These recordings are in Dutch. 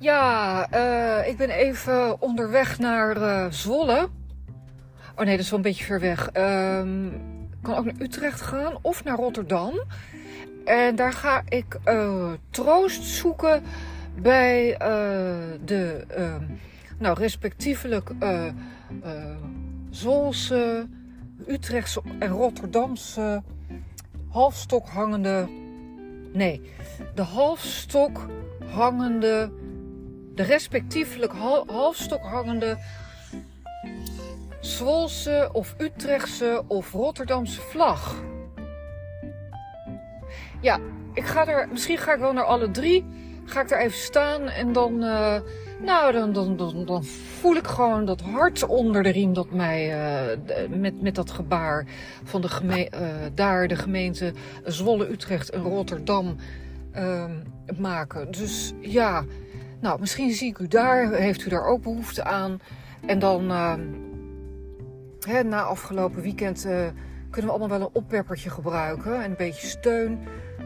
Ja, uh, ik ben even onderweg naar uh, Zwolle. Oh nee, dat is wel een beetje ver weg. Um, ik kan ook naar Utrecht gaan of naar Rotterdam. En daar ga ik uh, troost zoeken bij de, nou, respectievelijk Zwolse, Utrechtse en Rotterdamse halfstok hangende. Nee, de halfstok hangende de respectievelijk halfstok hangende Zwolse of Utrechtse of Rotterdamse vlag. Ja, ik ga er, misschien ga ik wel naar alle drie. Ga ik daar even staan en dan, uh, nou, dan, dan, dan, voel ik gewoon dat hart onder de riem dat mij uh, met, met dat gebaar van de geme uh, daar de gemeente Zwolle, Utrecht en Rotterdam ehm, maken. Dus ja, nou, misschien zie ik u daar, heeft u daar ook behoefte aan. En dan, uh, hè, na afgelopen weekend, uh, kunnen we allemaal wel een opwerpertje gebruiken. En een beetje steun.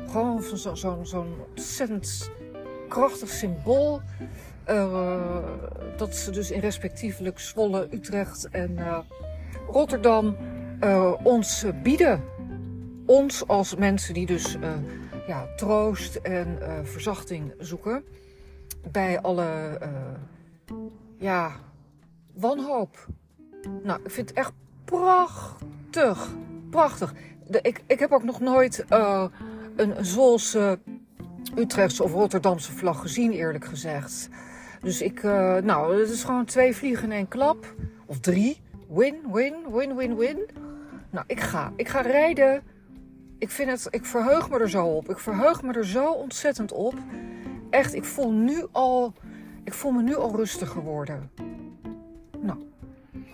Gewoon zo'n zo, ontzettend krachtig symbool. Uh, dat ze dus in respectievelijk Zwolle, Utrecht en Rotterdam ons bieden. Ons als mensen die dus ja, troost en verzachting zoeken bij alle uh, ja, wanhoop. Nou, ik vind het echt prachtig. Prachtig. Ik, ik heb ook nog nooit uh, een Zwolse, Utrechtse of Rotterdamse vlag gezien, eerlijk gezegd. Dus ik, uh, nou, het is gewoon twee vliegen in één klap. Of drie. Win, win, win, win, win. Nou, ik ga. Ik ga rijden. Ik vind het, ik verheug me er zo op. Ik verheug me er zo ontzettend op echt, ik voel, nu al, ik voel me nu al rustiger worden. Nou,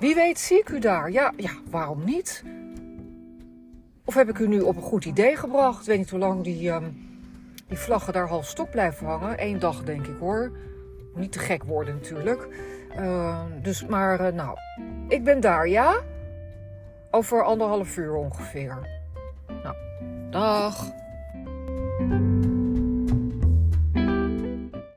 wie weet zie ik u daar. Ja, ja, waarom niet? Of heb ik u nu op een goed idee gebracht? Ik weet niet hoe lang die, um, die vlaggen daar half stok blijven hangen. Eén dag denk ik hoor. Niet te gek worden natuurlijk. Uh, dus, maar uh, nou, ik ben daar, ja? Over anderhalf uur ongeveer. Nou, dag.